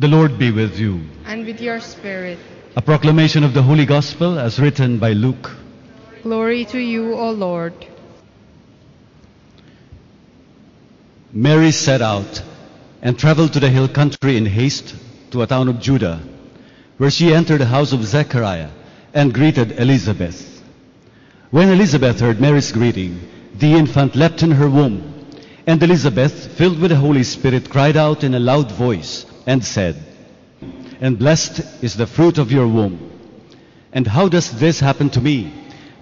The Lord be with you. and with your spirit. A proclamation of the Holy Gospel as written by Luke. Glory to you, O Lord. Mary set out and traveled to the hill country in haste to a town of Judah, where she entered the house of Zechariah and greeted Elizabeth. When Elizabeth heard Mary's greeting, the infant leapt in her womb, and Elizabeth, filled with the Holy Spirit, cried out in a loud voice and said, And blessed is the fruit of your womb. And how does this happen to me,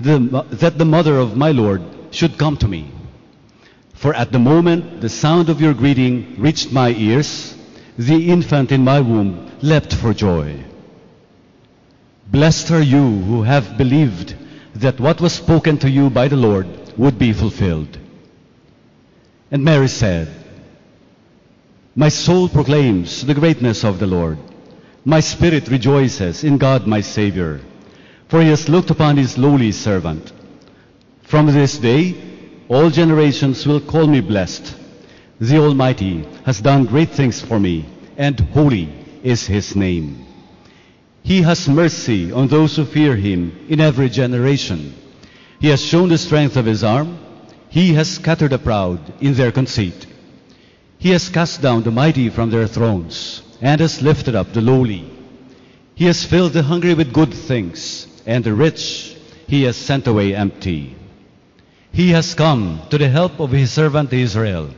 the, that the mother of my Lord should come to me? For at the moment the sound of your greeting reached my ears, the infant in my womb leapt for joy. Blessed are you who have believed that what was spoken to you by the Lord would be fulfilled. And Mary said, My soul proclaims the greatness of the Lord. My spirit rejoices in God my Savior, for he has looked upon his lowly servant. From this day, all generations will call me blessed. The Almighty has done great things for me, and holy is his name. He has mercy on those who fear him in every generation. He has shown the strength of his arm. He has scattered the proud in their conceit. He has cast down the mighty from their thrones and has lifted up the lowly. He has filled the hungry with good things, and the rich he has sent away empty. He has come to the help of his servant Israel,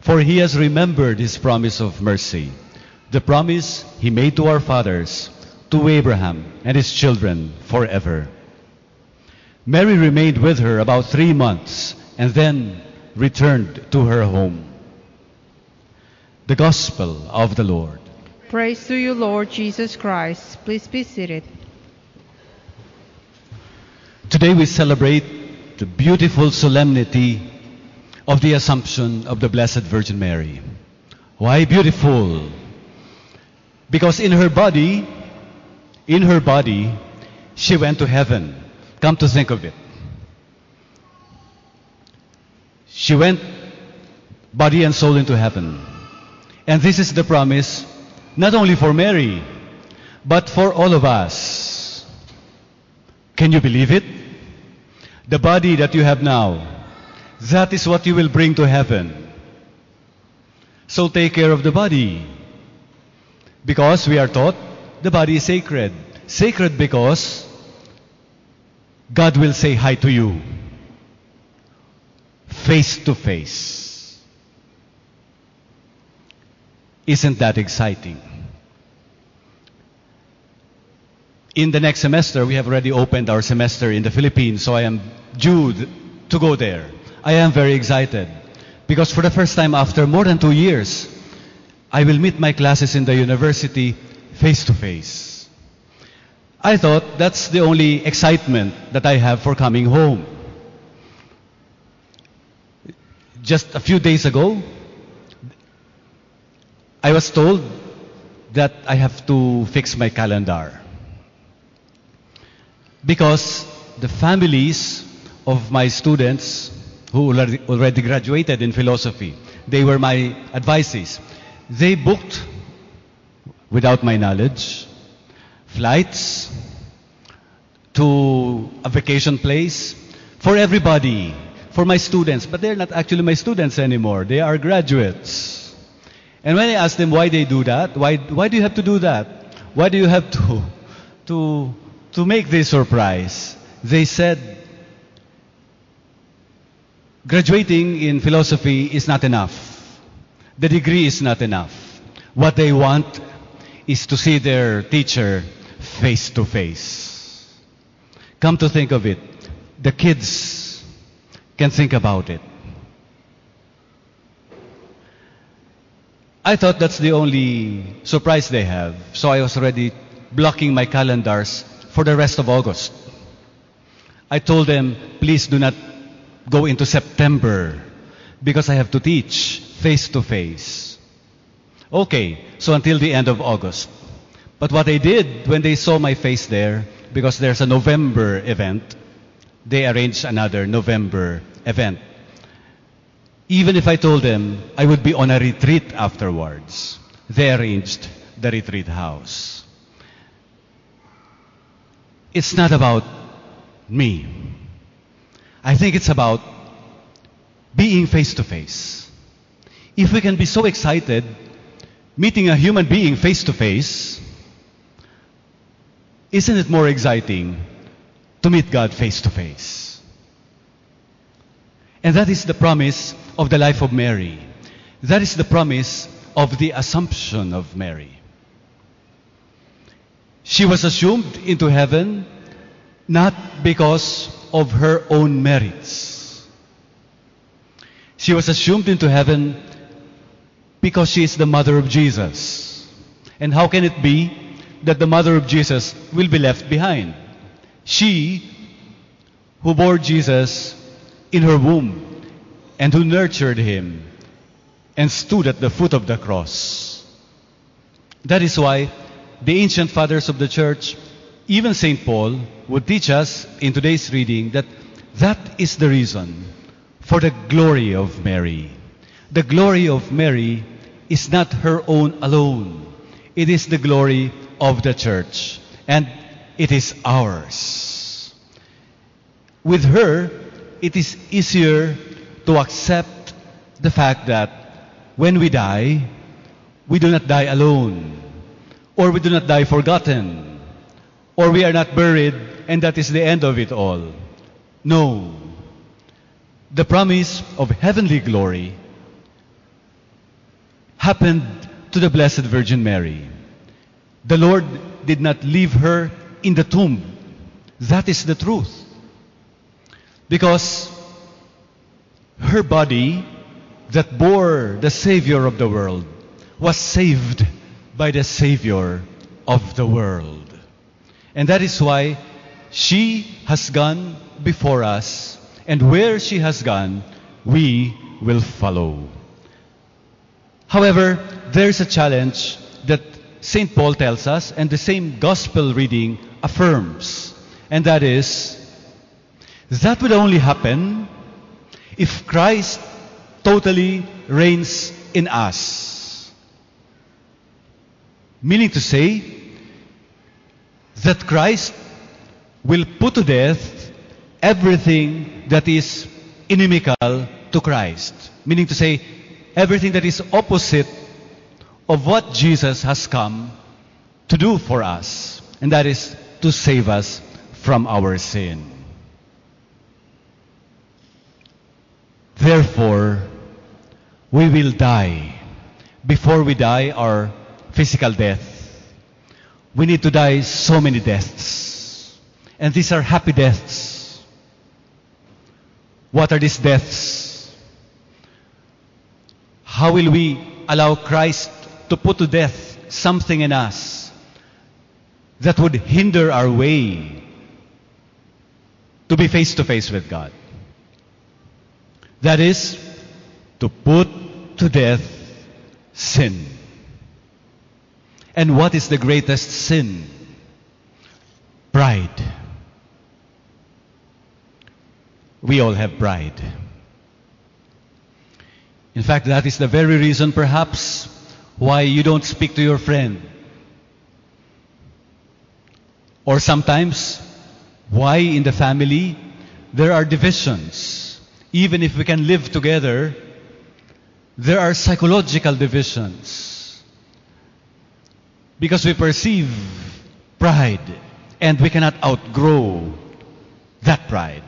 for he has remembered his promise of mercy, the promise he made to our fathers, to Abraham and his children forever. Mary remained with her about three months and then returned to her home. The Gospel of the Lord. Praise to you, Lord Jesus Christ. Please be seated. Today we celebrate the beautiful solemnity of the Assumption of the Blessed Virgin Mary. Why beautiful? Because in her body, in her body, she went to heaven. Come to think of it. She went body and soul into heaven. And this is the promise not only for Mary, but for all of us. Can you believe it? The body that you have now, that is what you will bring to heaven. So take care of the body. Because we are taught the body is sacred. Sacred because God will say hi to you. Face to face. Isn't that exciting? In the next semester, we have already opened our semester in the Philippines, so I am due to go there. I am very excited because for the first time after more than two years, I will meet my classes in the university face to face. I thought that's the only excitement that I have for coming home. Just a few days ago, I was told that I have to fix my calendar. Because the families of my students who already, graduated in philosophy, they were my advisees. They booked, without my knowledge, flights to a vacation place for everybody, for my students. But they're not actually my students anymore. They are graduates. And when I asked them why they do that, why, why do you have to do that? Why do you have to, to, to make this surprise? They said, graduating in philosophy is not enough. The degree is not enough. What they want is to see their teacher face to face. Come to think of it, the kids can think about it. I thought that's the only surprise they have, so I was already blocking my calendars for the rest of August. I told them, please do not go into September because I have to teach face to face. Okay, so until the end of August. But what they did when they saw my face there, because there's a November event, they arranged another November event. Even if I told them I would be on a retreat afterwards, they arranged the retreat house. It's not about me. I think it's about being face to face. If we can be so excited meeting a human being face to face, isn't it more exciting to meet God face to face? And that is the promise of the life of Mary. That is the promise of the Assumption of Mary. She was assumed into heaven not because of her own merits. She was assumed into heaven because she is the mother of Jesus. And how can it be that the mother of Jesus will be left behind? She who bore Jesus in her womb and who nurtured him and stood at the foot of the cross. That is why the ancient fathers of the church, even St. Paul, would teach us in today's reading that that is the reason for the glory of Mary. The glory of Mary is not her own alone. It is the glory of the church. And it is ours. With her, it is easier to accept the fact that when we die, we do not die alone, or we do not die forgotten, or we are not buried and that is the end of it all. No. The promise of heavenly glory happened to the Blessed Virgin Mary. The Lord did not leave her in the tomb. That is the truth. Because her body that bore the Savior of the world was saved by the Savior of the world. And that is why she has gone before us, and where she has gone, we will follow. However, there's a challenge that St. Paul tells us, and the same gospel reading affirms, and that is that would only happen if Christ totally reigns in us. Meaning to say that Christ will put to death everything that is inimical to Christ. Meaning to say, everything that is opposite of what Jesus has come to do for us. And that is to save us from our sin. Therefore, we will die. Before we die our physical death, we need to die so many deaths. And these are happy deaths. What are these deaths? How will we allow Christ to put to death something in us that would hinder our way to be face to face with God? That is to put to death sin. And what is the greatest sin? Pride. We all have pride. In fact, that is the very reason, perhaps, why you don't speak to your friend. Or sometimes, why in the family there are divisions. Even if we can live together, there are psychological divisions. Because we perceive pride and we cannot outgrow that pride.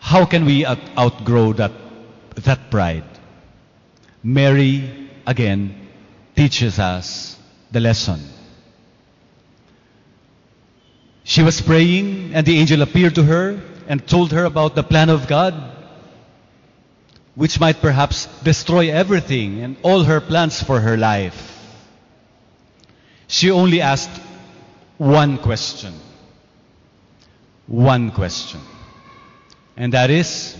How can we outgrow that, that pride? Mary, again, teaches us the lesson. She was praying, and the angel appeared to her and told her about the plan of God, which might perhaps destroy everything and all her plans for her life. She only asked one question. One question. And that is,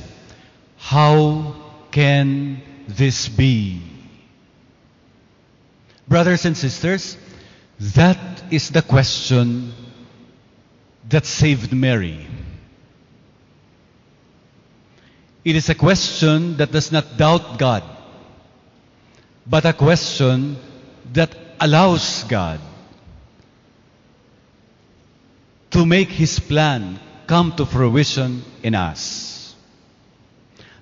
how can this be? Brothers and sisters, that is the question that saved Mary. It is a question that does not doubt God, but a question that allows God to make His plan come to fruition in us.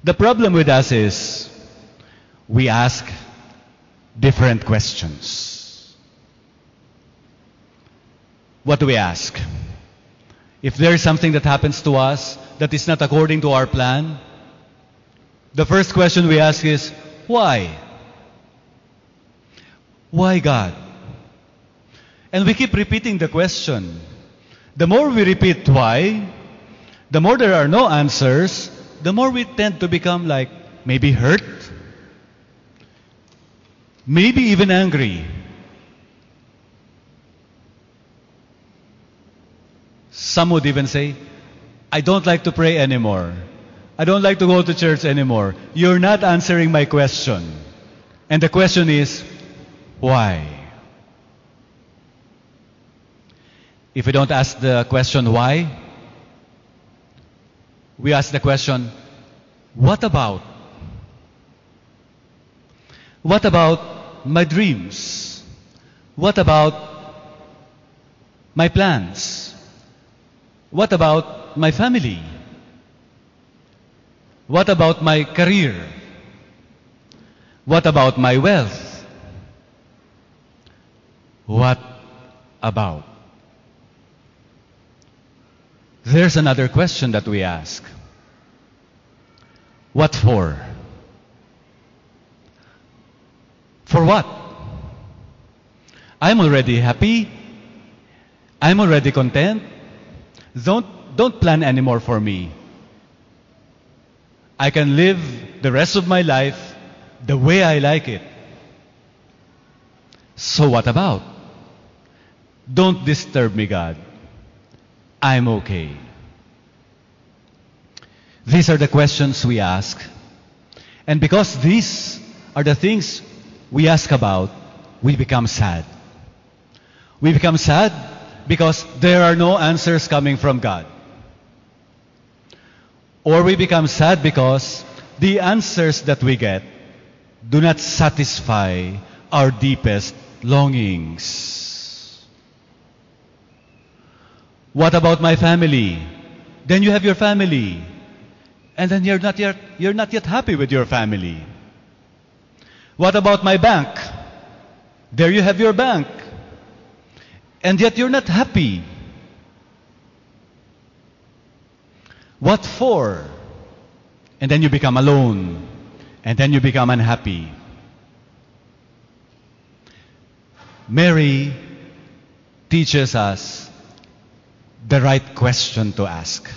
The problem with us is we ask different questions. What do we ask? If there is something that happens to us that is not according to our plan, the first question we ask is, why? Why God? And we keep repeating the question. The more we repeat why, the more there are no answers, the more we tend to become like maybe hurt, maybe even angry. Some would even say, I don't like to pray anymore. I don't like to go to church anymore. You're not answering my question. And the question is, why? If we don't ask the question why, we ask the question, what about? What about my dreams? What about my plans? What about my family? What about my career? What about my wealth? What about? There's another question that we ask. What for? For what? I'm already happy. I'm already content. Don't, don't plan anymore for me. I can live the rest of my life the way I like it. So what about? Don't disturb me, God. I'm okay. These are the questions we ask. And because these are the things we ask about, we become sad. We become sad because there are no answers coming from God. Or we become sad because the answers that we get do not satisfy our deepest longings. What about my family? Then you have your family. And then you're not yet, you're not yet happy with your family. What about my bank? There you have your bank. And yet you're not happy. What for? And then you become alone. And then you become unhappy. Mary teaches us the right question to ask.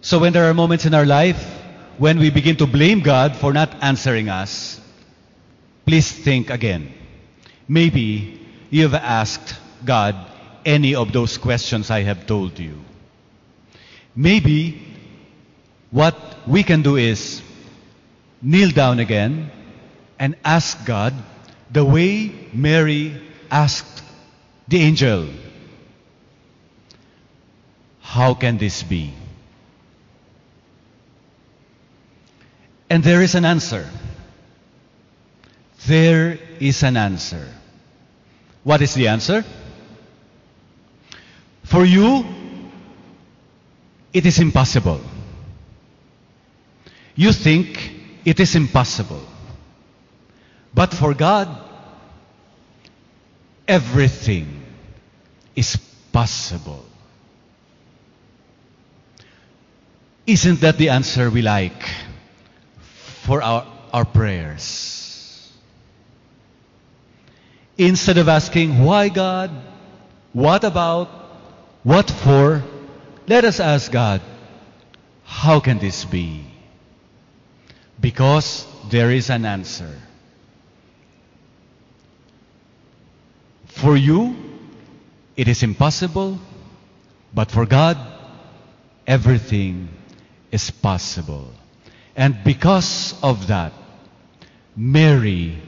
So when there are moments in our life when we begin to blame God for not answering us, please think again. Maybe you have asked God any of those questions I have told you. Maybe what we can do is kneel down again and ask God the way Mary asked the angel. How can this be? And there is an answer. There is an answer. What is the answer? For you, it is impossible. You think it is impossible. But for God, everything is possible. Isn't that the answer we like for our, our prayers? Instead of asking, why God? What about? What for? Let us ask God, how can this be? Because there is an answer. For you, it is impossible, but for God, everything is possible. And because of that, Mary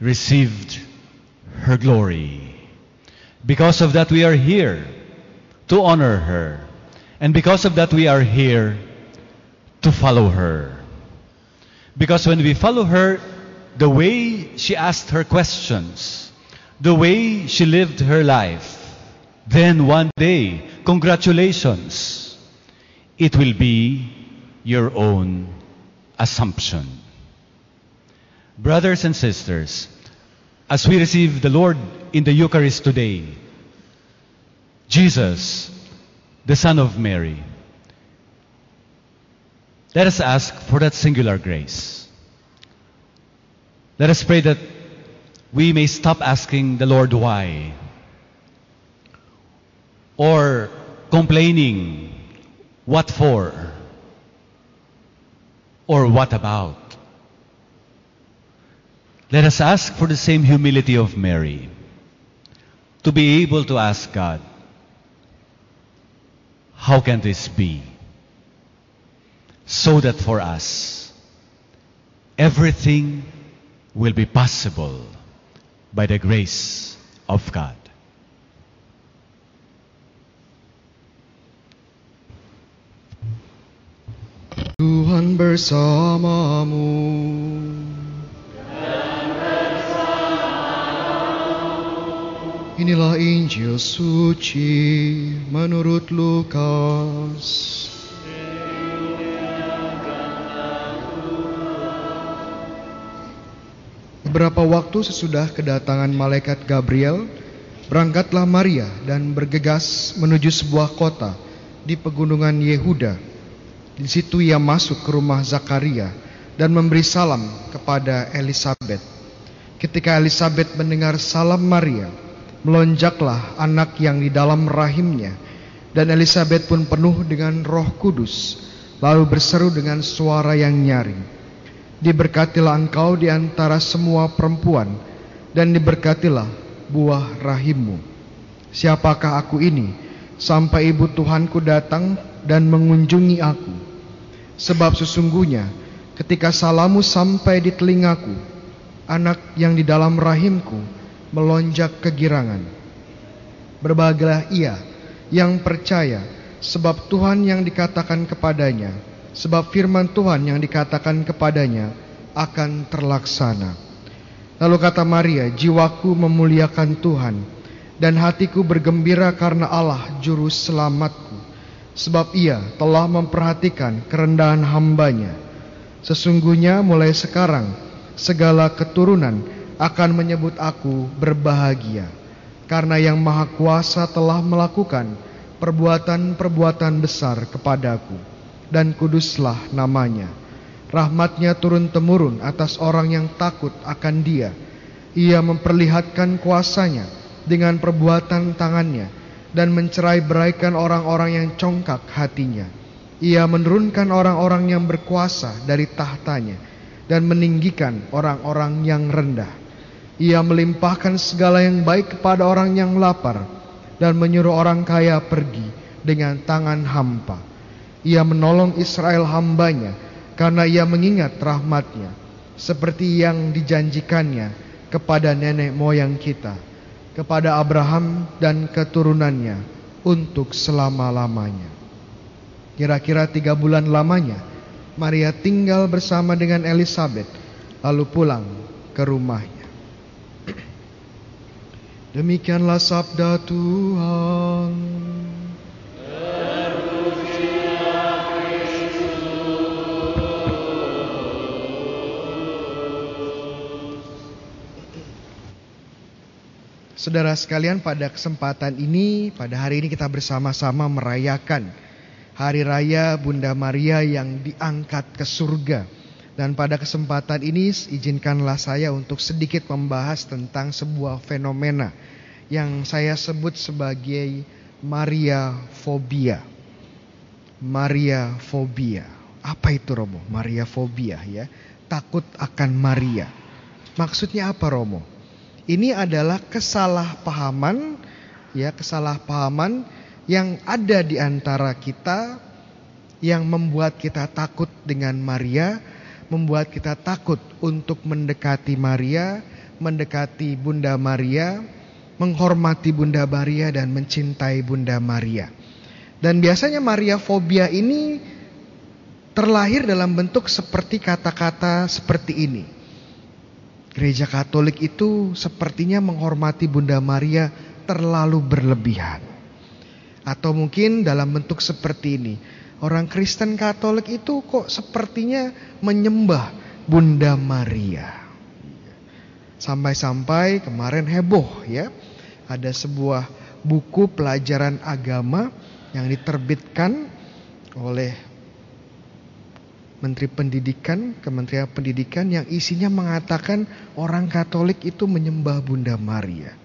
received her glory. Because of that, we are here to honor her. And because of that, we are here to follow her. Because when we follow her, the way she asked her questions, the way she lived her life, then one day, congratulations, it will be your own assumption. Brothers and sisters, as we receive the Lord in the Eucharist today, Jesus, the Son of Mary, let us ask for that singular grace. Let us pray that we may stop asking the Lord why or complaining what for or what about. Let us ask for the same humility of Mary to be able to ask God, how can this be? So that for us, everything will be possible by the grace of God. Tuhan bersamamu. Inilah Injil suci menurut Lukas. Beberapa waktu sesudah kedatangan malaikat Gabriel, berangkatlah Maria dan bergegas menuju sebuah kota di pegunungan Yehuda. Di situ ia masuk ke rumah Zakaria dan memberi salam kepada Elizabeth. Ketika Elizabeth mendengar salam Maria, melonjaklah anak yang di dalam rahimnya dan Elizabeth pun penuh dengan Roh Kudus, lalu berseru dengan suara yang nyaring. Diberkatilah engkau di antara semua perempuan dan diberkatilah buah rahimmu. Siapakah aku ini sampai ibu Tuhanku datang dan mengunjungi aku? Sebab sesungguhnya ketika salamu sampai di telingaku, anak yang di dalam rahimku melonjak kegirangan. Berbahagialah ia yang percaya sebab Tuhan yang dikatakan kepadanya sebab firman Tuhan yang dikatakan kepadanya akan terlaksana. Lalu kata Maria, jiwaku memuliakan Tuhan dan hatiku bergembira karena Allah juru selamatku. Sebab ia telah memperhatikan kerendahan hambanya. Sesungguhnya mulai sekarang segala keturunan akan menyebut aku berbahagia. Karena yang maha kuasa telah melakukan perbuatan-perbuatan besar kepadaku dan kuduslah namanya. Rahmatnya turun-temurun atas orang yang takut akan dia. Ia memperlihatkan kuasanya dengan perbuatan tangannya dan mencerai beraikan orang-orang yang congkak hatinya. Ia menurunkan orang-orang yang berkuasa dari tahtanya dan meninggikan orang-orang yang rendah. Ia melimpahkan segala yang baik kepada orang yang lapar dan menyuruh orang kaya pergi dengan tangan hampa. Ia menolong Israel hambanya karena ia mengingat rahmatnya seperti yang dijanjikannya kepada nenek moyang kita, kepada Abraham dan keturunannya untuk selama-lamanya. Kira-kira tiga bulan lamanya, Maria tinggal bersama dengan Elizabeth, lalu pulang ke rumahnya. Demikianlah sabda Tuhan. Saudara sekalian, pada kesempatan ini, pada hari ini kita bersama-sama merayakan Hari Raya Bunda Maria yang diangkat ke surga. Dan pada kesempatan ini, izinkanlah saya untuk sedikit membahas tentang sebuah fenomena yang saya sebut sebagai Maria Fobia. Maria Fobia. Apa itu Romo? Maria Fobia ya. Takut akan Maria. Maksudnya apa Romo? Ini adalah kesalahpahaman ya, kesalahpahaman yang ada di antara kita yang membuat kita takut dengan Maria, membuat kita takut untuk mendekati Maria, mendekati Bunda Maria, menghormati Bunda Maria dan mencintai Bunda Maria. Dan biasanya Maria fobia ini terlahir dalam bentuk seperti kata-kata seperti ini. Gereja Katolik itu sepertinya menghormati Bunda Maria terlalu berlebihan. Atau mungkin dalam bentuk seperti ini. Orang Kristen Katolik itu kok sepertinya menyembah Bunda Maria. Sampai-sampai kemarin heboh ya. Ada sebuah buku pelajaran agama yang diterbitkan oleh Menteri Pendidikan, Kementerian Pendidikan yang isinya mengatakan orang Katolik itu menyembah Bunda Maria.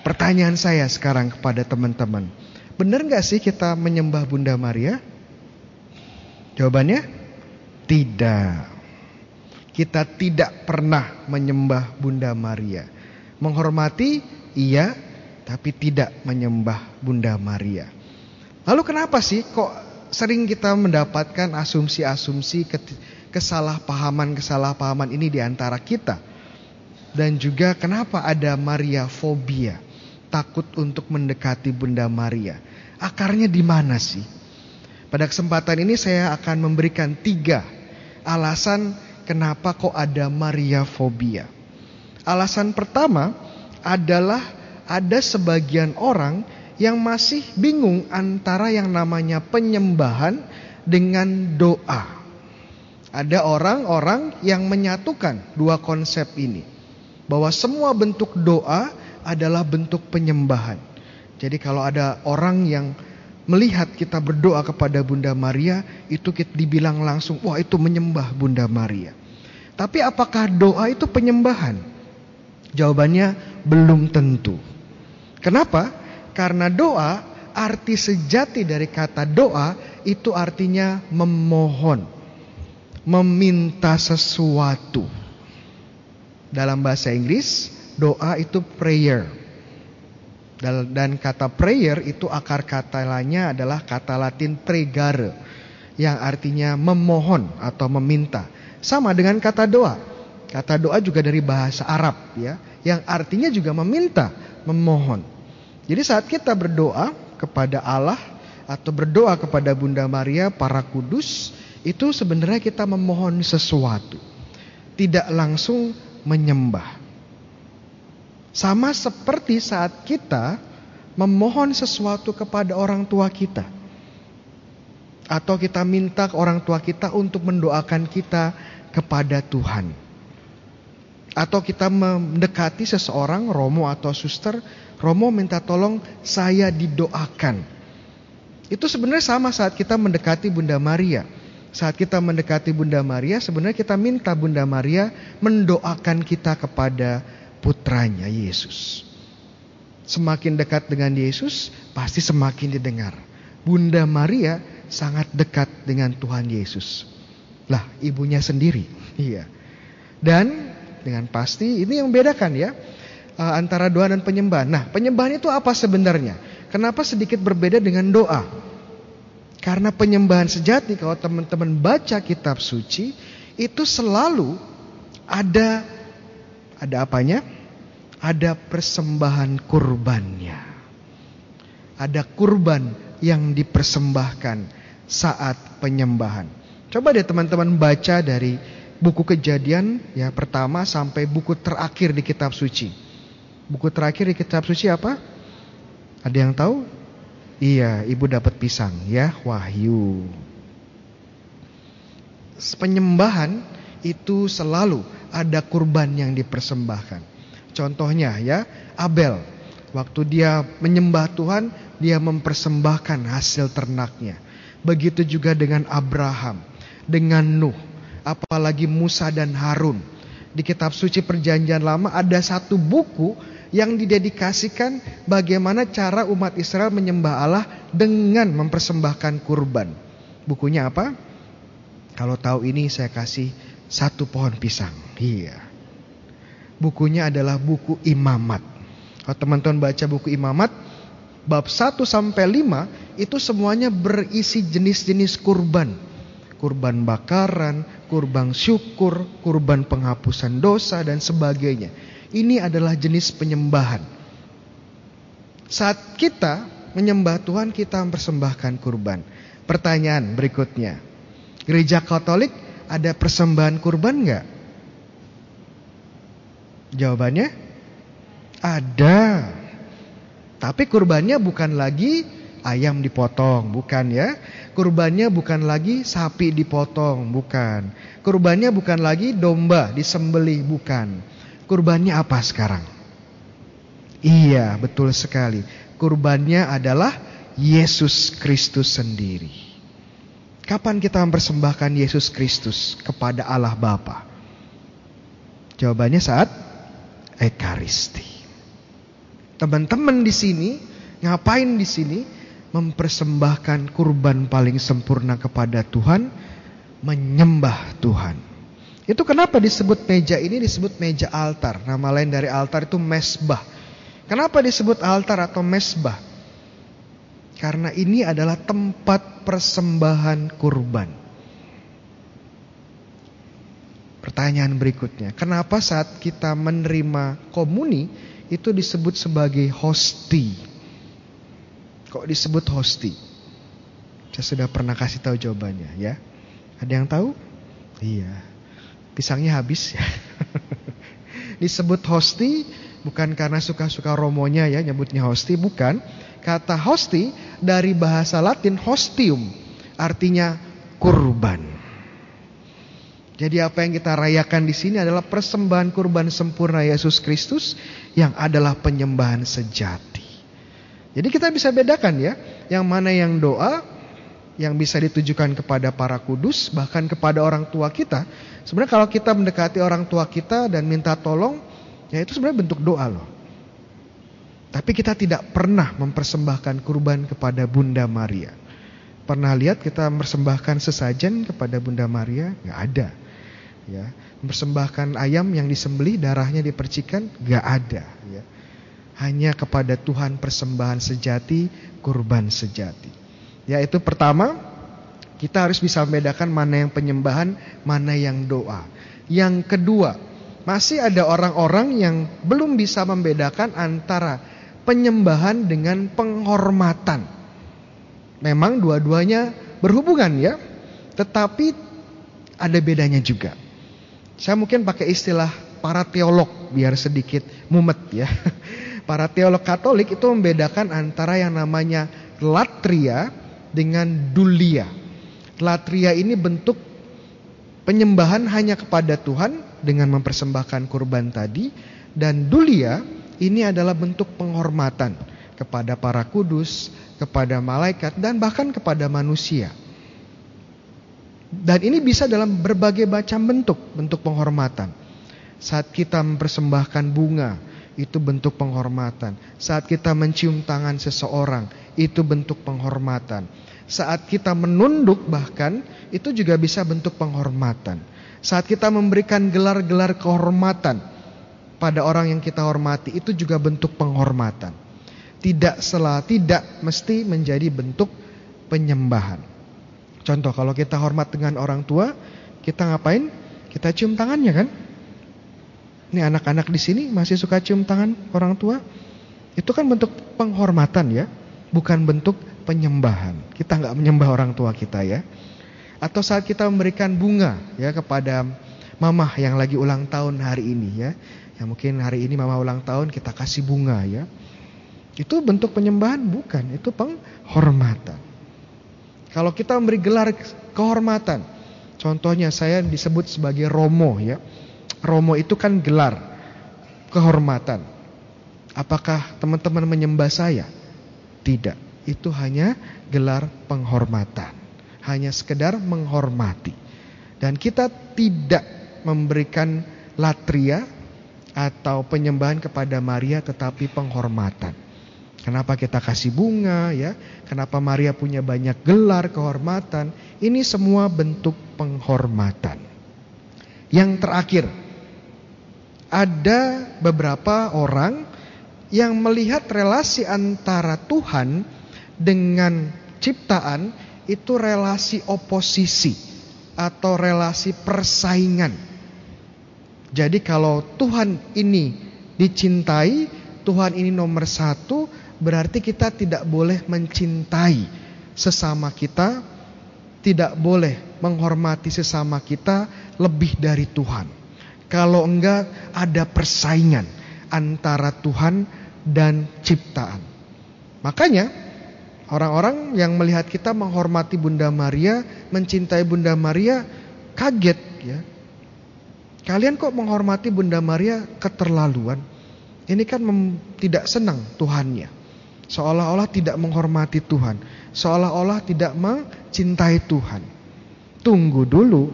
Pertanyaan saya sekarang kepada teman-teman, benar nggak sih kita menyembah Bunda Maria? Jawabannya tidak. Kita tidak pernah menyembah Bunda Maria. Menghormati, iya, tapi tidak menyembah Bunda Maria. Lalu kenapa sih kok sering kita mendapatkan asumsi-asumsi kesalahpahaman-kesalahpahaman ini di antara kita. Dan juga kenapa ada Maria fobia, takut untuk mendekati Bunda Maria. Akarnya di mana sih? Pada kesempatan ini saya akan memberikan tiga alasan kenapa kok ada Maria fobia. Alasan pertama adalah ada sebagian orang yang masih bingung antara yang namanya penyembahan dengan doa. Ada orang-orang yang menyatukan dua konsep ini. Bahwa semua bentuk doa adalah bentuk penyembahan. Jadi kalau ada orang yang melihat kita berdoa kepada Bunda Maria, itu kita dibilang langsung, wah itu menyembah Bunda Maria. Tapi apakah doa itu penyembahan? Jawabannya belum tentu. Kenapa? Karena doa, arti sejati dari kata doa itu artinya memohon, meminta sesuatu. Dalam bahasa Inggris, doa itu prayer. Dan kata prayer itu akar kata lainnya adalah kata Latin pregare yang artinya memohon atau meminta. Sama dengan kata doa. Kata doa juga dari bahasa Arab ya, yang artinya juga meminta, memohon. Jadi saat kita berdoa kepada Allah atau berdoa kepada Bunda Maria, para kudus, itu sebenarnya kita memohon sesuatu. Tidak langsung menyembah. Sama seperti saat kita memohon sesuatu kepada orang tua kita. Atau kita minta ke orang tua kita untuk mendoakan kita kepada Tuhan. Atau kita mendekati seseorang, romo atau suster, Romo minta tolong saya didoakan. Itu sebenarnya sama saat kita mendekati Bunda Maria. Saat kita mendekati Bunda Maria, sebenarnya kita minta Bunda Maria mendoakan kita kepada putranya Yesus. Semakin dekat dengan Yesus, pasti semakin didengar. Bunda Maria sangat dekat dengan Tuhan Yesus. Lah, ibunya sendiri. Iya. Dan dengan pasti ini yang membedakan ya uh, antara doa dan penyembahan. Nah, penyembahan itu apa sebenarnya? Kenapa sedikit berbeda dengan doa? Karena penyembahan sejati kalau teman-teman baca kitab suci itu selalu ada ada apanya? Ada persembahan kurbannya. Ada kurban yang dipersembahkan saat penyembahan. Coba deh teman-teman baca dari buku kejadian ya pertama sampai buku terakhir di kitab suci. Buku terakhir di kitab suci apa? Ada yang tahu? Iya, ibu dapat pisang ya, Wahyu. Penyembahan itu selalu ada kurban yang dipersembahkan. Contohnya ya, Abel. Waktu dia menyembah Tuhan, dia mempersembahkan hasil ternaknya. Begitu juga dengan Abraham, dengan Nuh, apalagi Musa dan Harun. Di kitab suci perjanjian lama ada satu buku yang didedikasikan bagaimana cara umat Israel menyembah Allah dengan mempersembahkan kurban. Bukunya apa? Kalau tahu ini saya kasih satu pohon pisang. Iya. Bukunya adalah buku Imamat. Kalau teman-teman baca buku Imamat bab 1 sampai 5 itu semuanya berisi jenis-jenis kurban. Kurban bakaran, kurban syukur, kurban penghapusan dosa dan sebagainya. Ini adalah jenis penyembahan. Saat kita menyembah Tuhan, kita mempersembahkan kurban. Pertanyaan berikutnya. Gereja Katolik ada persembahan kurban enggak? Jawabannya ada. Tapi kurbannya bukan lagi ayam dipotong, bukan ya. Kurbannya bukan lagi sapi dipotong, bukan. Kurbannya bukan lagi domba disembelih, bukan. Kurbannya apa sekarang? Iya, betul sekali. Kurbannya adalah Yesus Kristus sendiri. Kapan kita mempersembahkan Yesus Kristus kepada Allah Bapa? Jawabannya saat Ekaristi. Teman-teman di sini ngapain di sini? Mempersembahkan kurban paling sempurna kepada Tuhan, menyembah Tuhan. Itu kenapa disebut meja ini disebut meja altar. Nama lain dari altar itu mesbah. Kenapa disebut altar atau mesbah? Karena ini adalah tempat persembahan kurban. Pertanyaan berikutnya, kenapa saat kita menerima komuni itu disebut sebagai hosti? Kok disebut hosti? Saya sudah pernah kasih tahu jawabannya ya. Ada yang tahu? Iya. Pisangnya habis ya. disebut hosti bukan karena suka-suka romonya ya nyebutnya hosti, bukan. Kata hosti dari bahasa Latin hostium artinya kurban. Jadi apa yang kita rayakan di sini adalah persembahan kurban sempurna Yesus Kristus yang adalah penyembahan sejati. Jadi kita bisa bedakan ya, yang mana yang doa yang bisa ditujukan kepada para kudus bahkan kepada orang tua kita. Sebenarnya kalau kita mendekati orang tua kita dan minta tolong, ya itu sebenarnya bentuk doa loh. Tapi kita tidak pernah mempersembahkan kurban kepada Bunda Maria. Pernah lihat kita mempersembahkan sesajen kepada Bunda Maria? Gak ada ya. Mempersembahkan ayam yang disembelih darahnya dipercikan gak ada ya. Hanya kepada Tuhan persembahan sejati kurban sejati. Ya itu pertama kita harus bisa membedakan mana yang penyembahan mana yang doa. Yang kedua masih ada orang-orang yang belum bisa membedakan antara penyembahan dengan penghormatan. Memang dua-duanya berhubungan ya. Tetapi ada bedanya juga saya mungkin pakai istilah para teolog biar sedikit mumet ya. Para teolog Katolik itu membedakan antara yang namanya latria dengan dulia. Latria ini bentuk penyembahan hanya kepada Tuhan dengan mempersembahkan kurban tadi dan dulia ini adalah bentuk penghormatan kepada para kudus, kepada malaikat dan bahkan kepada manusia. Dan ini bisa dalam berbagai macam bentuk, bentuk penghormatan. Saat kita mempersembahkan bunga, itu bentuk penghormatan. Saat kita mencium tangan seseorang, itu bentuk penghormatan. Saat kita menunduk bahkan, itu juga bisa bentuk penghormatan. Saat kita memberikan gelar-gelar kehormatan pada orang yang kita hormati, itu juga bentuk penghormatan. Tidak salah, tidak mesti menjadi bentuk penyembahan. Contoh kalau kita hormat dengan orang tua, kita ngapain? Kita cium tangannya kan? Ini anak-anak di sini masih suka cium tangan orang tua. Itu kan bentuk penghormatan ya, bukan bentuk penyembahan. Kita nggak menyembah orang tua kita ya. Atau saat kita memberikan bunga ya kepada mama yang lagi ulang tahun hari ini ya. Ya mungkin hari ini mama ulang tahun kita kasih bunga ya. Itu bentuk penyembahan bukan, itu penghormatan. Kalau kita memberi gelar kehormatan, contohnya saya disebut sebagai Romo ya. Romo itu kan gelar kehormatan. Apakah teman-teman menyembah saya? Tidak. Itu hanya gelar penghormatan. Hanya sekedar menghormati. Dan kita tidak memberikan latria atau penyembahan kepada Maria tetapi penghormatan. Kenapa kita kasih bunga ya? Kenapa Maria punya banyak gelar kehormatan? Ini semua bentuk penghormatan. Yang terakhir, ada beberapa orang yang melihat relasi antara Tuhan dengan ciptaan itu relasi oposisi atau relasi persaingan. Jadi kalau Tuhan ini dicintai, Tuhan ini nomor satu, berarti kita tidak boleh mencintai sesama kita, tidak boleh menghormati sesama kita lebih dari Tuhan. Kalau enggak ada persaingan antara Tuhan dan ciptaan. Makanya orang-orang yang melihat kita menghormati Bunda Maria, mencintai Bunda Maria, kaget ya. Kalian kok menghormati Bunda Maria keterlaluan? Ini kan tidak senang Tuhannya. Seolah-olah tidak menghormati Tuhan. Seolah-olah tidak mencintai Tuhan. Tunggu dulu.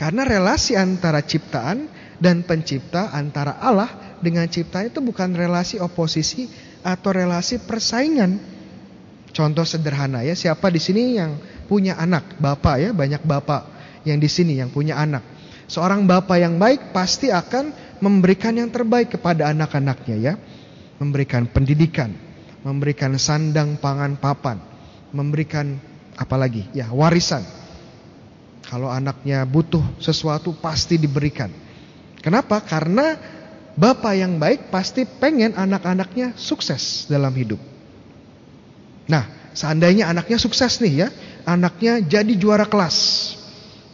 Karena relasi antara ciptaan dan pencipta antara Allah dengan ciptaan itu bukan relasi oposisi atau relasi persaingan. Contoh sederhana ya, siapa di sini yang punya anak, bapak ya, banyak bapak yang di sini yang punya anak. Seorang bapak yang baik pasti akan memberikan yang terbaik kepada anak-anaknya ya. Memberikan pendidikan, memberikan sandang pangan papan, memberikan apalagi ya warisan. Kalau anaknya butuh sesuatu pasti diberikan. Kenapa? Karena bapak yang baik pasti pengen anak-anaknya sukses dalam hidup. Nah, seandainya anaknya sukses nih ya, anaknya jadi juara kelas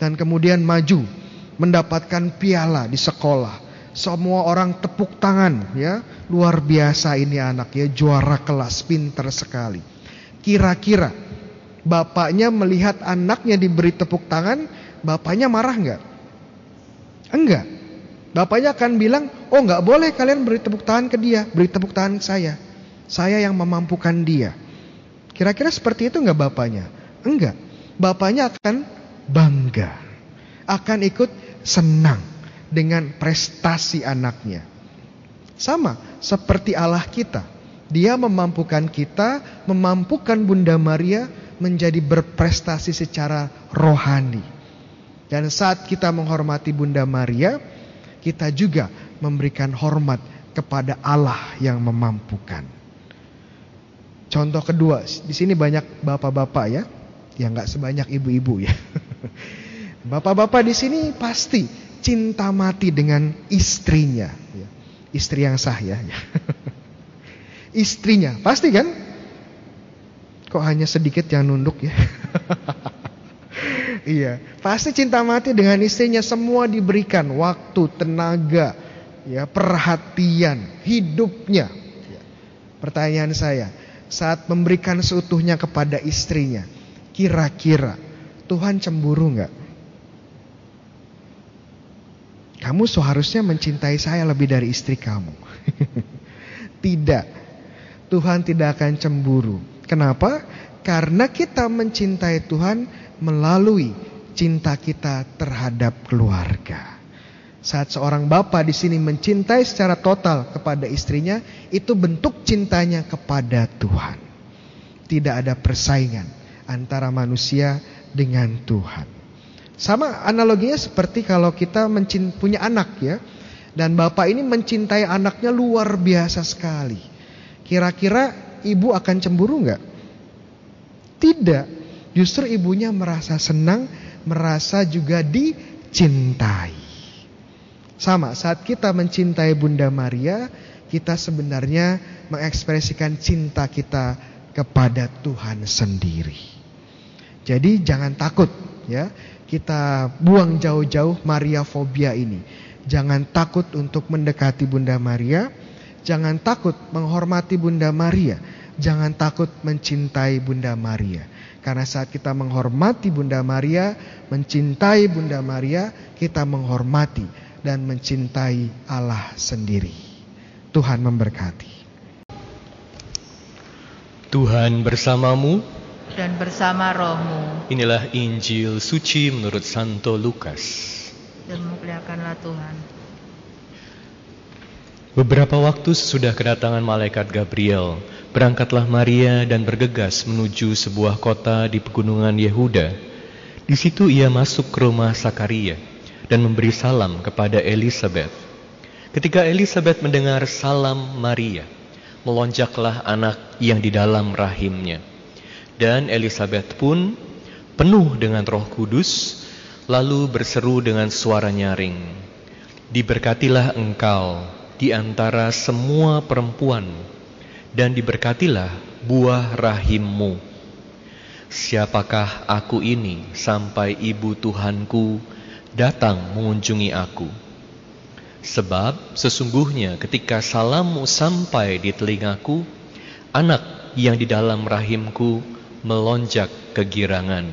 dan kemudian maju mendapatkan piala di sekolah. Semua orang tepuk tangan ya. Luar biasa ini anak ya, juara kelas, pinter sekali. Kira-kira bapaknya melihat anaknya diberi tepuk tangan, bapaknya marah nggak? Enggak. Bapaknya akan bilang, oh nggak boleh kalian beri tepuk tangan ke dia, beri tepuk tangan saya. Saya yang memampukan dia. Kira-kira seperti itu nggak bapaknya? Enggak. Bapaknya akan bangga, akan ikut senang dengan prestasi anaknya. Sama seperti Allah kita. Dia memampukan kita, memampukan Bunda Maria menjadi berprestasi secara rohani. Dan saat kita menghormati Bunda Maria, kita juga memberikan hormat kepada Allah yang memampukan. Contoh kedua, di sini banyak bapak-bapak ya, yang nggak sebanyak ibu-ibu ya. Bapak-bapak di sini pasti cinta mati dengan istrinya. Ya. Istri yang sah ya. istrinya, pasti kan? Kok hanya sedikit yang nunduk ya? iya, pasti cinta mati dengan istrinya semua diberikan waktu, tenaga, ya, perhatian, hidupnya. Ya. Pertanyaan saya, saat memberikan seutuhnya kepada istrinya, kira-kira Tuhan cemburu nggak? Kamu seharusnya mencintai saya lebih dari istri kamu. tidak. Tuhan tidak akan cemburu. Kenapa? Karena kita mencintai Tuhan melalui cinta kita terhadap keluarga. Saat seorang bapak di sini mencintai secara total kepada istrinya, itu bentuk cintanya kepada Tuhan. Tidak ada persaingan antara manusia dengan Tuhan. Sama analoginya seperti kalau kita punya anak ya. Dan bapak ini mencintai anaknya luar biasa sekali. Kira-kira ibu akan cemburu nggak? Tidak. Justru ibunya merasa senang, merasa juga dicintai. Sama, saat kita mencintai Bunda Maria, kita sebenarnya mengekspresikan cinta kita kepada Tuhan sendiri. Jadi jangan takut ya kita buang jauh-jauh Maria fobia ini. Jangan takut untuk mendekati Bunda Maria, jangan takut menghormati Bunda Maria, jangan takut mencintai Bunda Maria. Karena saat kita menghormati Bunda Maria, mencintai Bunda Maria, kita menghormati dan mencintai Allah sendiri. Tuhan memberkati. Tuhan bersamamu dan bersama rohmu. Inilah Injil suci menurut Santo Lukas. Dan Tuhan. Beberapa waktu sesudah kedatangan malaikat Gabriel, berangkatlah Maria dan bergegas menuju sebuah kota di pegunungan Yehuda. Di situ ia masuk ke rumah Sakaria dan memberi salam kepada Elizabeth. Ketika Elizabeth mendengar salam Maria, melonjaklah anak yang di dalam rahimnya. Dan Elizabeth pun penuh dengan roh kudus, lalu berseru dengan suara nyaring, Diberkatilah engkau di antara semua perempuan, dan diberkatilah buah rahimmu. Siapakah aku ini sampai ibu Tuhanku datang mengunjungi aku. Sebab sesungguhnya ketika salammu sampai di telingaku, anak yang di dalam rahimku melonjak kegirangan.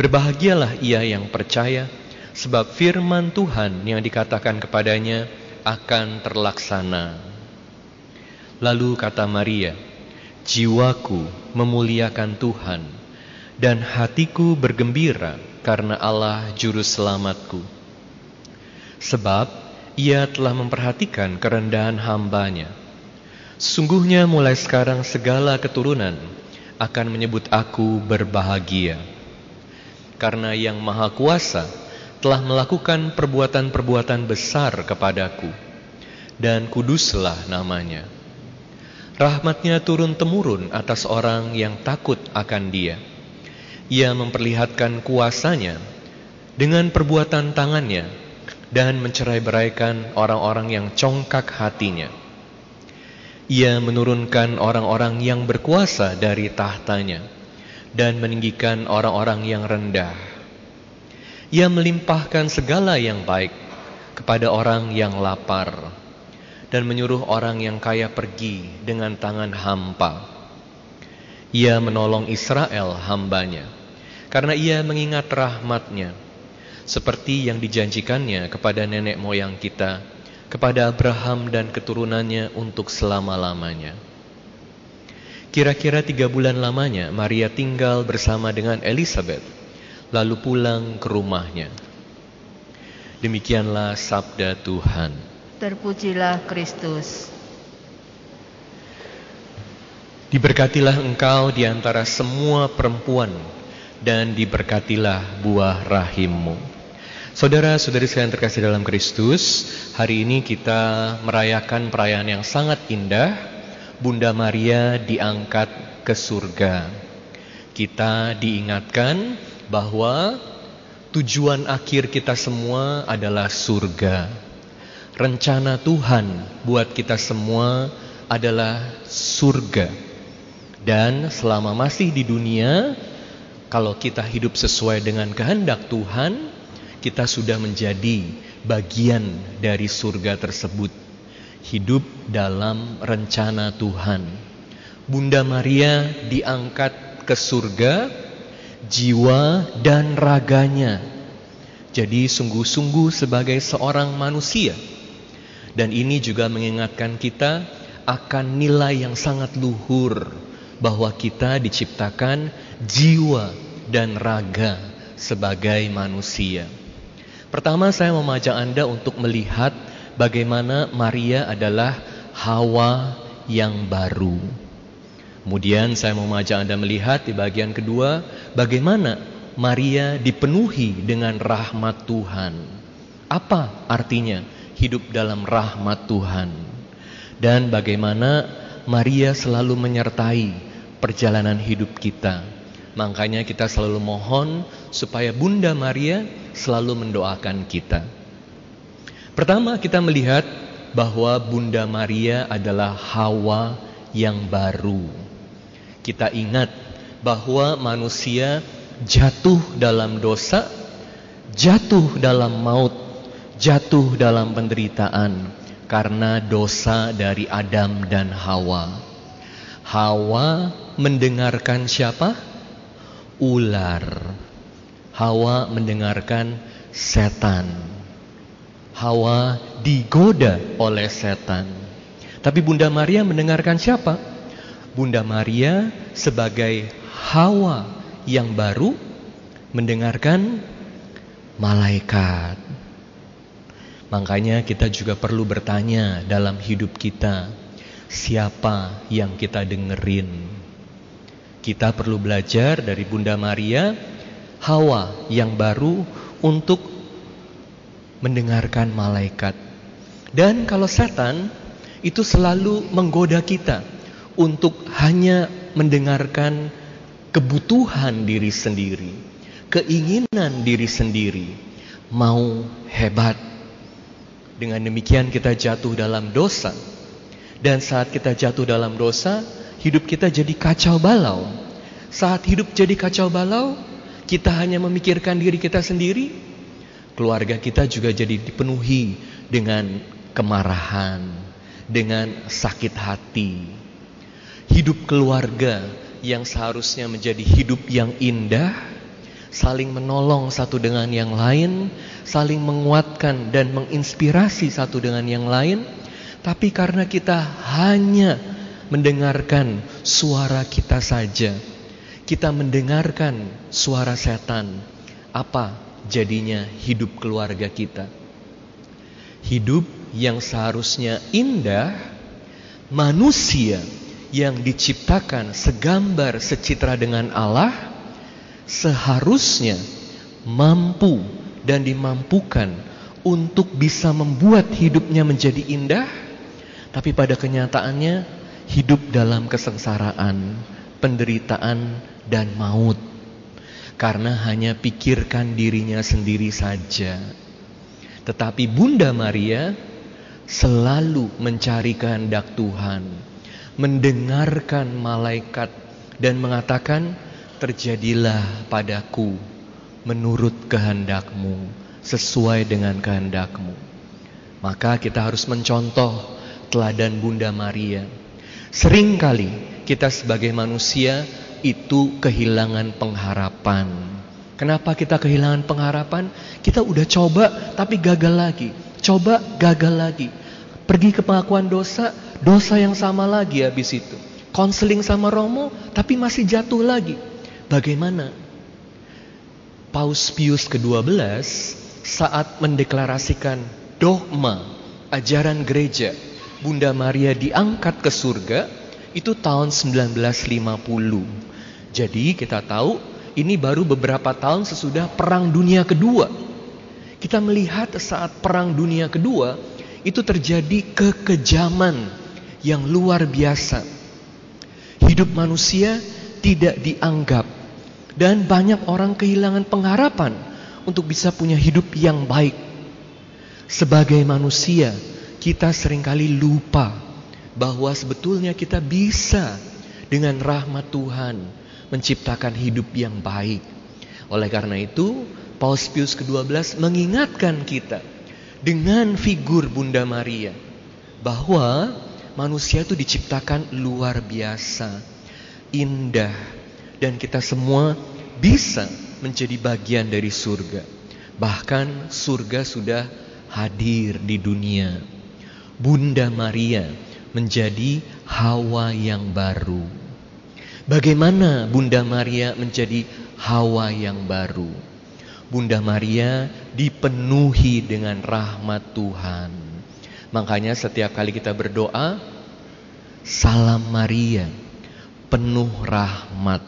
Berbahagialah ia yang percaya, sebab firman Tuhan yang dikatakan kepadanya akan terlaksana. Lalu kata Maria, jiwaku memuliakan Tuhan, dan hatiku bergembira karena Allah juru selamatku. Sebab ia telah memperhatikan kerendahan hambanya. Sungguhnya mulai sekarang segala keturunan akan menyebut aku berbahagia. Karena yang maha kuasa telah melakukan perbuatan-perbuatan besar kepadaku. Dan kuduslah namanya. Rahmatnya turun-temurun atas orang yang takut akan dia ia memperlihatkan kuasanya dengan perbuatan tangannya dan mencerai-beraikan orang-orang yang congkak hatinya. Ia menurunkan orang-orang yang berkuasa dari tahtanya dan meninggikan orang-orang yang rendah. Ia melimpahkan segala yang baik kepada orang yang lapar dan menyuruh orang yang kaya pergi dengan tangan hampa. Ia menolong Israel hambanya karena ia mengingat rahmatnya seperti yang dijanjikannya kepada nenek moyang kita kepada Abraham dan keturunannya untuk selama-lamanya. Kira-kira tiga bulan lamanya Maria tinggal bersama dengan Elizabeth lalu pulang ke rumahnya. Demikianlah sabda Tuhan. Terpujilah Kristus. Diberkatilah engkau di antara semua perempuan dan diberkatilah buah rahimmu. Saudara-saudari sekalian terkasih dalam Kristus, hari ini kita merayakan perayaan yang sangat indah. Bunda Maria diangkat ke surga. Kita diingatkan bahwa tujuan akhir kita semua adalah surga. Rencana Tuhan buat kita semua adalah surga. Dan selama masih di dunia, kalau kita hidup sesuai dengan kehendak Tuhan, kita sudah menjadi bagian dari surga tersebut. Hidup dalam rencana Tuhan. Bunda Maria diangkat ke surga, jiwa dan raganya. Jadi sungguh-sungguh sebagai seorang manusia. Dan ini juga mengingatkan kita akan nilai yang sangat luhur bahwa kita diciptakan jiwa dan raga sebagai manusia. Pertama saya memajak Anda untuk melihat bagaimana Maria adalah Hawa yang baru. Kemudian saya memajak Anda melihat di bagian kedua bagaimana Maria dipenuhi dengan rahmat Tuhan. Apa artinya hidup dalam rahmat Tuhan? Dan bagaimana Maria selalu menyertai perjalanan hidup kita. Makanya kita selalu mohon supaya Bunda Maria selalu mendoakan kita. Pertama kita melihat bahwa Bunda Maria adalah Hawa yang baru. Kita ingat bahwa manusia jatuh dalam dosa, jatuh dalam maut, jatuh dalam penderitaan karena dosa dari Adam dan Hawa. Hawa mendengarkan siapa? Ular. Hawa mendengarkan setan. Hawa digoda oleh setan. Tapi Bunda Maria mendengarkan siapa? Bunda Maria sebagai Hawa yang baru mendengarkan malaikat. Makanya kita juga perlu bertanya dalam hidup kita, siapa yang kita dengerin? Kita perlu belajar dari Bunda Maria, Hawa yang baru untuk mendengarkan malaikat. Dan kalau setan itu selalu menggoda kita untuk hanya mendengarkan kebutuhan diri sendiri, keinginan diri sendiri, mau hebat. Dengan demikian kita jatuh dalam dosa. Dan saat kita jatuh dalam dosa, hidup kita jadi kacau balau. Saat hidup jadi kacau balau, kita hanya memikirkan diri kita sendiri, keluarga kita juga jadi dipenuhi dengan kemarahan, dengan sakit hati. Hidup keluarga yang seharusnya menjadi hidup yang indah, saling menolong satu dengan yang lain, saling menguatkan dan menginspirasi satu dengan yang lain, tapi karena kita hanya mendengarkan suara kita saja, kita mendengarkan suara setan, apa jadinya hidup keluarga kita? Hidup yang seharusnya indah, manusia yang diciptakan segambar secitra dengan Allah seharusnya mampu dan dimampukan untuk bisa membuat hidupnya menjadi indah tapi pada kenyataannya hidup dalam kesengsaraan, penderitaan dan maut karena hanya pikirkan dirinya sendiri saja. Tetapi Bunda Maria selalu mencari kehendak Tuhan mendengarkan malaikat dan mengatakan, "Terjadilah padaku menurut kehendakmu, sesuai dengan kehendakmu." Maka kita harus mencontoh teladan Bunda Maria. Seringkali kita sebagai manusia itu kehilangan pengharapan. Kenapa kita kehilangan pengharapan? Kita udah coba tapi gagal lagi. Coba gagal lagi. Pergi ke pengakuan dosa, Dosa yang sama lagi habis itu. Konseling sama Romo tapi masih jatuh lagi. Bagaimana? Paus Pius ke-12 saat mendeklarasikan dogma ajaran gereja Bunda Maria diangkat ke surga itu tahun 1950. Jadi kita tahu ini baru beberapa tahun sesudah Perang Dunia Kedua. Kita melihat saat Perang Dunia Kedua itu terjadi kekejaman yang luar biasa. Hidup manusia tidak dianggap dan banyak orang kehilangan pengharapan untuk bisa punya hidup yang baik. Sebagai manusia, kita sering kali lupa bahwa sebetulnya kita bisa dengan rahmat Tuhan menciptakan hidup yang baik. Oleh karena itu, Paus Pius ke-12 mengingatkan kita dengan figur Bunda Maria bahwa manusia itu diciptakan luar biasa, indah, dan kita semua bisa menjadi bagian dari surga. Bahkan surga sudah hadir di dunia. Bunda Maria menjadi Hawa yang baru. Bagaimana Bunda Maria menjadi Hawa yang baru? Bunda Maria dipenuhi dengan rahmat Tuhan. Makanya setiap kali kita berdoa, salam Maria, penuh rahmat.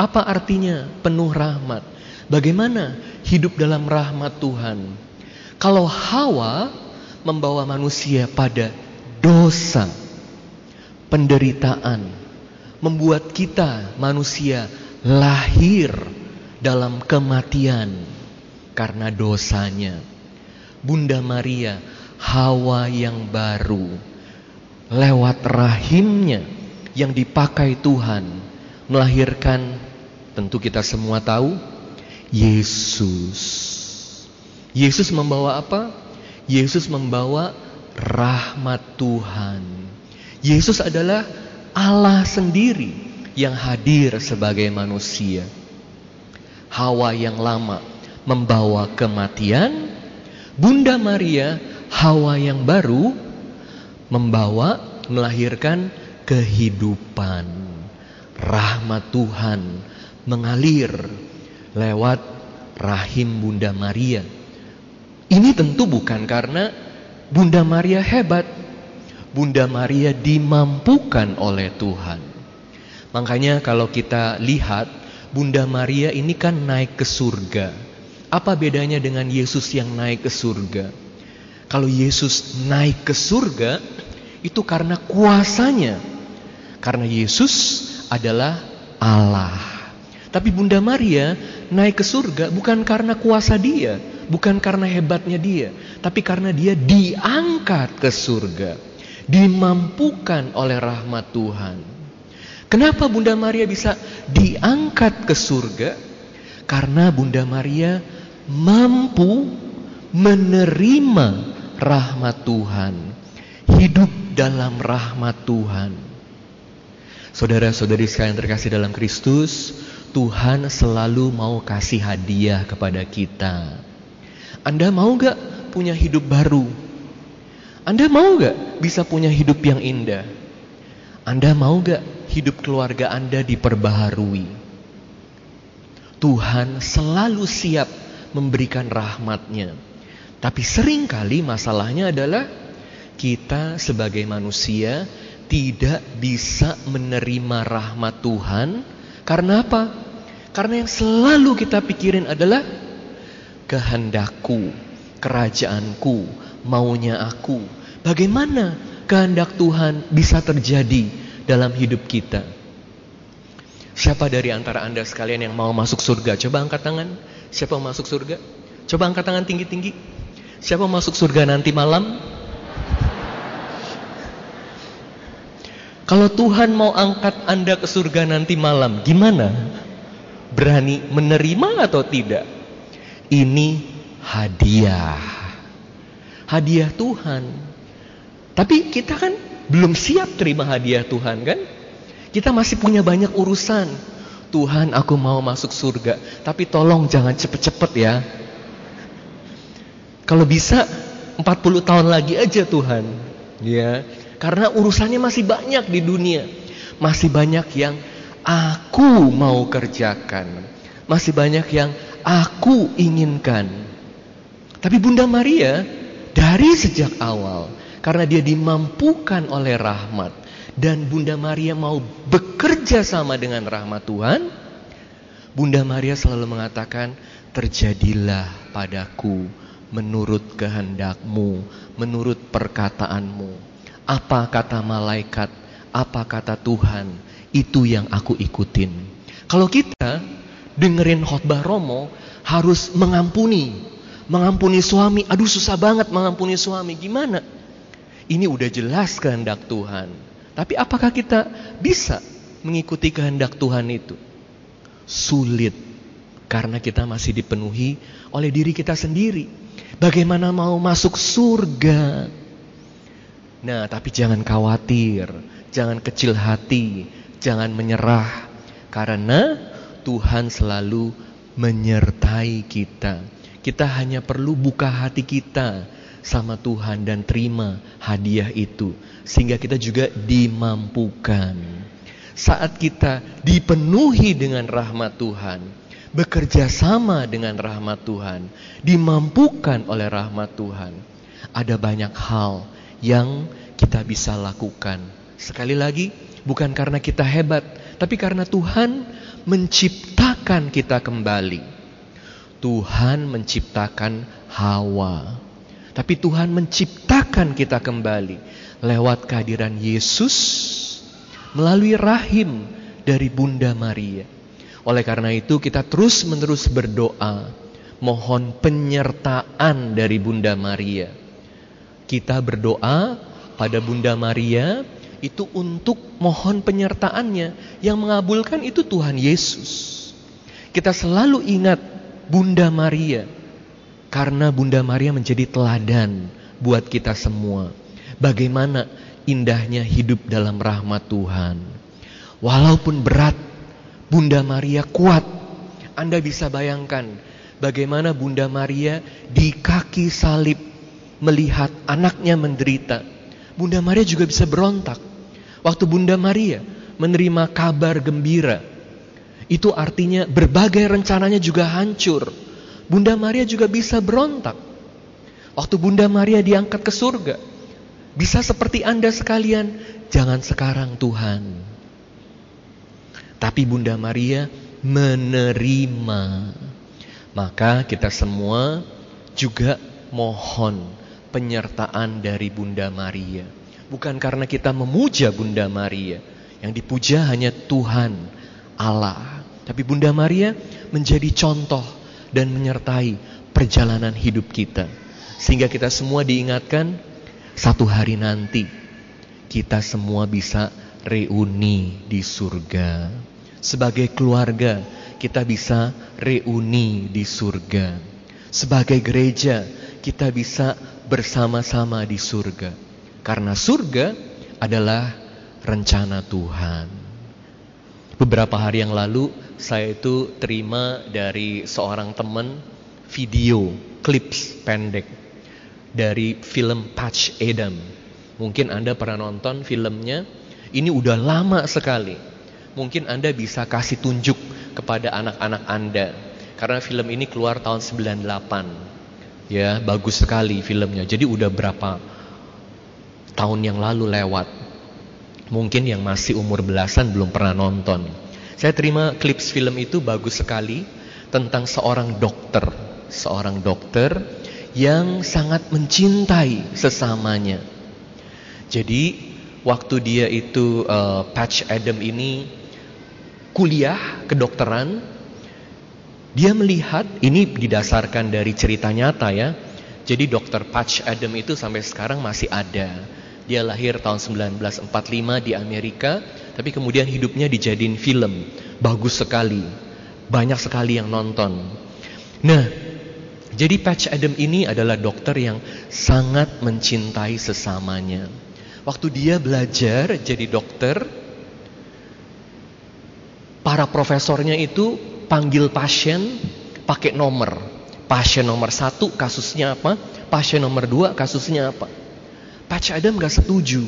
Apa artinya penuh rahmat? Bagaimana hidup dalam rahmat Tuhan? Kalau Hawa membawa manusia pada dosa, penderitaan, membuat kita manusia lahir dalam kematian karena dosanya. Bunda Maria Hawa yang baru lewat rahimnya yang dipakai Tuhan melahirkan tentu kita semua tahu Yesus. Yesus membawa apa? Yesus membawa rahmat Tuhan. Yesus adalah Allah sendiri yang hadir sebagai manusia. Hawa yang lama membawa kematian, Bunda Maria Hawa yang baru membawa melahirkan kehidupan. Rahmat Tuhan mengalir lewat rahim Bunda Maria. Ini tentu bukan karena Bunda Maria hebat. Bunda Maria dimampukan oleh Tuhan. Makanya kalau kita lihat Bunda Maria ini kan naik ke surga. Apa bedanya dengan Yesus yang naik ke surga? Kalau Yesus naik ke surga itu karena kuasanya. Karena Yesus adalah Allah. Tapi Bunda Maria naik ke surga bukan karena kuasa dia, bukan karena hebatnya dia, tapi karena dia diangkat ke surga, dimampukan oleh rahmat Tuhan. Kenapa Bunda Maria bisa diangkat ke surga? Karena Bunda Maria mampu menerima rahmat Tuhan, hidup dalam rahmat Tuhan. Saudara-saudari sekalian terkasih dalam Kristus, Tuhan selalu mau kasih hadiah kepada kita. Anda mau gak punya hidup baru? Anda mau gak bisa punya hidup yang indah? Anda mau gak hidup keluarga Anda diperbaharui? Tuhan selalu siap memberikan rahmatnya. Tapi sering kali masalahnya adalah kita sebagai manusia tidak bisa menerima rahmat Tuhan karena apa? Karena yang selalu kita pikirin adalah kehendakku, kerajaanku, maunya aku. Bagaimana kehendak Tuhan bisa terjadi dalam hidup kita? Siapa dari antara Anda sekalian yang mau masuk surga? Coba angkat tangan. Siapa mau masuk surga? Coba angkat tangan tinggi-tinggi. Siapa mau masuk surga nanti malam? Kalau Tuhan mau angkat Anda ke surga nanti malam, gimana? Berani menerima atau tidak? Ini hadiah. Hadiah Tuhan. Tapi kita kan belum siap terima hadiah Tuhan kan? Kita masih punya banyak urusan. Tuhan aku mau masuk surga. Tapi tolong jangan cepet-cepet ya. Kalau bisa 40 tahun lagi aja Tuhan. Ya, karena urusannya masih banyak di dunia. Masih banyak yang aku mau kerjakan. Masih banyak yang aku inginkan. Tapi Bunda Maria dari sejak awal karena dia dimampukan oleh rahmat dan Bunda Maria mau bekerja sama dengan rahmat Tuhan, Bunda Maria selalu mengatakan, "Terjadilah padaku menurut kehendakmu, menurut perkataanmu." Apa kata malaikat, apa kata Tuhan, itu yang aku ikutin. Kalau kita dengerin khotbah Romo harus mengampuni, mengampuni suami. Aduh susah banget mengampuni suami. Gimana? Ini udah jelas kehendak Tuhan. Tapi apakah kita bisa mengikuti kehendak Tuhan itu? Sulit. Karena kita masih dipenuhi oleh diri kita sendiri. Bagaimana mau masuk surga? Nah, tapi jangan khawatir, jangan kecil hati, jangan menyerah, karena Tuhan selalu menyertai kita. Kita hanya perlu buka hati kita sama Tuhan dan terima hadiah itu, sehingga kita juga dimampukan. Saat kita dipenuhi dengan rahmat Tuhan, bekerja sama dengan rahmat Tuhan, dimampukan oleh rahmat Tuhan, ada banyak hal yang kita bisa lakukan. Sekali lagi, bukan karena kita hebat, tapi karena Tuhan menciptakan kita kembali. Tuhan menciptakan Hawa. Tapi Tuhan menciptakan kita kembali lewat kehadiran Yesus melalui rahim dari Bunda Maria. Oleh karena itu kita terus-menerus berdoa mohon penyertaan dari Bunda Maria kita berdoa pada Bunda Maria itu untuk mohon penyertaannya. Yang mengabulkan itu Tuhan Yesus. Kita selalu ingat Bunda Maria karena Bunda Maria menjadi teladan buat kita semua. Bagaimana indahnya hidup dalam rahmat Tuhan. Walaupun berat, Bunda Maria kuat. Anda bisa bayangkan bagaimana Bunda Maria di kaki salib melihat anaknya menderita, Bunda Maria juga bisa berontak. Waktu Bunda Maria menerima kabar gembira, itu artinya berbagai rencananya juga hancur. Bunda Maria juga bisa berontak. Waktu Bunda Maria diangkat ke surga, bisa seperti Anda sekalian, jangan sekarang Tuhan. Tapi Bunda Maria menerima. Maka kita semua juga mohon penyertaan dari Bunda Maria. Bukan karena kita memuja Bunda Maria. Yang dipuja hanya Tuhan, Allah. Tapi Bunda Maria menjadi contoh dan menyertai perjalanan hidup kita. Sehingga kita semua diingatkan satu hari nanti kita semua bisa reuni di surga. Sebagai keluarga kita bisa reuni di surga. Sebagai gereja kita bisa bersama-sama di surga. Karena surga adalah rencana Tuhan. Beberapa hari yang lalu saya itu terima dari seorang teman video clips pendek dari film Patch Adam. Mungkin Anda pernah nonton filmnya. Ini udah lama sekali. Mungkin Anda bisa kasih tunjuk kepada anak-anak Anda. Karena film ini keluar tahun 98. Ya, bagus sekali filmnya. Jadi udah berapa tahun yang lalu lewat. Mungkin yang masih umur belasan belum pernah nonton. Saya terima klips film itu bagus sekali tentang seorang dokter, seorang dokter yang sangat mencintai sesamanya. Jadi waktu dia itu uh, Patch Adam ini kuliah kedokteran, dia melihat ini didasarkan dari cerita nyata ya. Jadi dokter Patch Adam itu sampai sekarang masih ada. Dia lahir tahun 1945 di Amerika, tapi kemudian hidupnya dijadiin film. Bagus sekali. Banyak sekali yang nonton. Nah, jadi Patch Adam ini adalah dokter yang sangat mencintai sesamanya. Waktu dia belajar jadi dokter, para profesornya itu panggil pasien pakai nomor. Pasien nomor satu kasusnya apa? Pasien nomor dua kasusnya apa? Patch Adam gak setuju.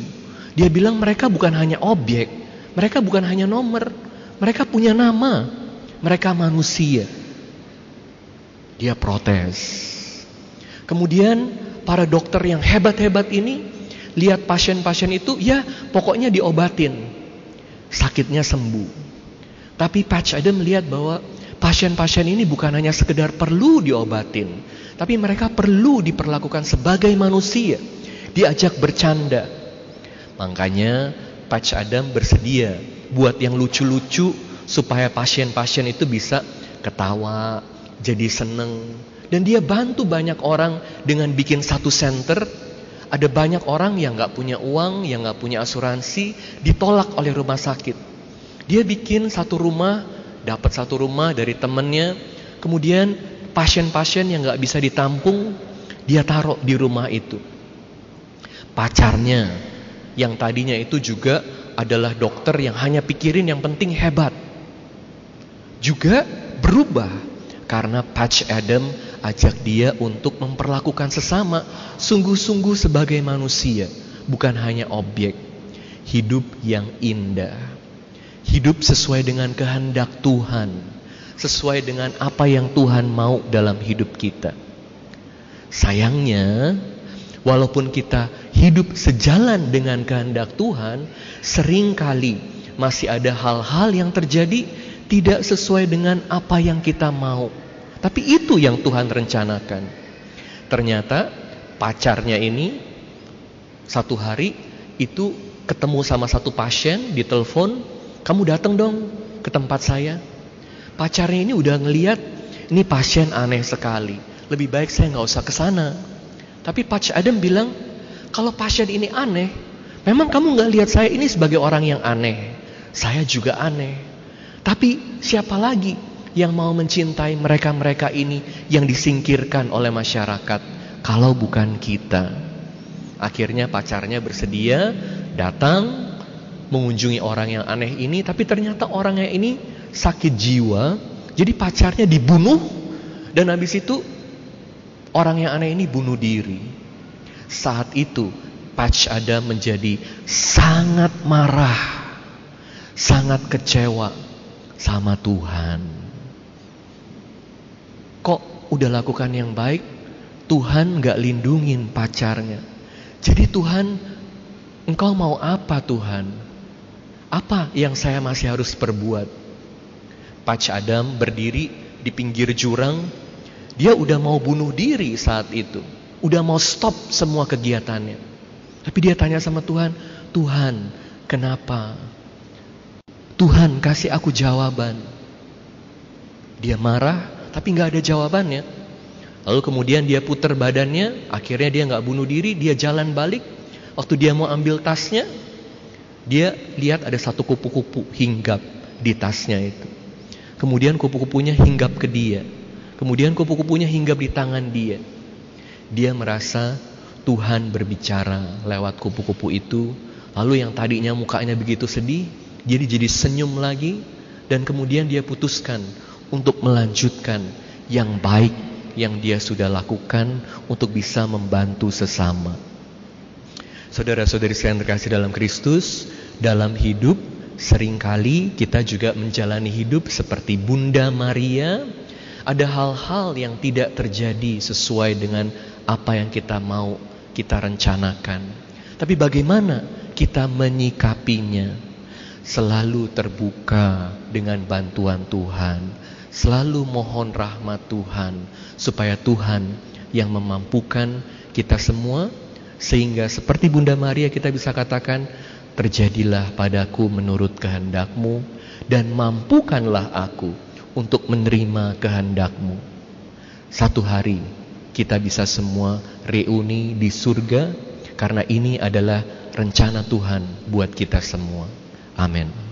Dia bilang mereka bukan hanya objek, mereka bukan hanya nomor, mereka punya nama, mereka manusia. Dia protes. Kemudian para dokter yang hebat-hebat ini lihat pasien-pasien itu, ya pokoknya diobatin, sakitnya sembuh. Tapi Patch Adam melihat bahwa pasien-pasien ini bukan hanya sekedar perlu diobatin, tapi mereka perlu diperlakukan sebagai manusia diajak bercanda. Makanya Patch Adam bersedia buat yang lucu-lucu supaya pasien-pasien itu bisa ketawa, jadi seneng. Dan dia bantu banyak orang dengan bikin satu center. Ada banyak orang yang gak punya uang, yang gak punya asuransi, ditolak oleh rumah sakit. Dia bikin satu rumah, dapat satu rumah dari temennya. Kemudian pasien-pasien yang gak bisa ditampung, dia taruh di rumah itu pacarnya. Yang tadinya itu juga adalah dokter yang hanya pikirin yang penting hebat. Juga berubah karena Patch Adam ajak dia untuk memperlakukan sesama sungguh-sungguh sebagai manusia bukan hanya objek. Hidup yang indah. Hidup sesuai dengan kehendak Tuhan sesuai dengan apa yang Tuhan mau dalam hidup kita. Sayangnya walaupun kita hidup sejalan dengan kehendak Tuhan, sering kali masih ada hal-hal yang terjadi tidak sesuai dengan apa yang kita mau. Tapi itu yang Tuhan rencanakan. Ternyata pacarnya ini satu hari itu ketemu sama satu pasien di telepon, kamu datang dong ke tempat saya. Pacarnya ini udah ngeliat ini pasien aneh sekali. Lebih baik saya nggak usah ke sana. Tapi Pacar Adam bilang, kalau pasien ini aneh, memang kamu nggak lihat saya ini sebagai orang yang aneh. Saya juga aneh. Tapi siapa lagi yang mau mencintai mereka-mereka ini yang disingkirkan oleh masyarakat kalau bukan kita? Akhirnya pacarnya bersedia datang mengunjungi orang yang aneh ini, tapi ternyata orangnya ini sakit jiwa, jadi pacarnya dibunuh dan habis itu orang yang aneh ini bunuh diri. Saat itu Patch Adam menjadi sangat marah, sangat kecewa sama Tuhan. Kok udah lakukan yang baik, Tuhan gak lindungin pacarnya. Jadi Tuhan, engkau mau apa Tuhan? Apa yang saya masih harus perbuat? Patch Adam berdiri di pinggir jurang, dia udah mau bunuh diri saat itu udah mau stop semua kegiatannya. Tapi dia tanya sama Tuhan, Tuhan, kenapa? Tuhan kasih aku jawaban. Dia marah, tapi nggak ada jawabannya. Lalu kemudian dia putar badannya, akhirnya dia nggak bunuh diri, dia jalan balik. Waktu dia mau ambil tasnya, dia lihat ada satu kupu-kupu hinggap di tasnya itu. Kemudian kupu-kupunya hinggap ke dia. Kemudian kupu-kupunya hinggap di tangan dia. Dia merasa Tuhan berbicara lewat kupu-kupu itu, lalu yang tadinya mukanya begitu sedih, jadi jadi senyum lagi, dan kemudian dia putuskan untuk melanjutkan yang baik yang dia sudah lakukan untuk bisa membantu sesama. Saudara-saudari yang terkasih dalam Kristus, dalam hidup sering kali kita juga menjalani hidup seperti Bunda Maria. Ada hal-hal yang tidak terjadi sesuai dengan apa yang kita mau kita rencanakan. Tapi bagaimana kita menyikapinya? Selalu terbuka dengan bantuan Tuhan, selalu mohon rahmat Tuhan, supaya Tuhan yang memampukan kita semua, sehingga seperti Bunda Maria kita bisa katakan, terjadilah padaku menurut kehendakmu, dan mampukanlah aku untuk menerima kehendakmu. Satu hari kita bisa semua reuni di surga karena ini adalah rencana Tuhan buat kita semua. Amin.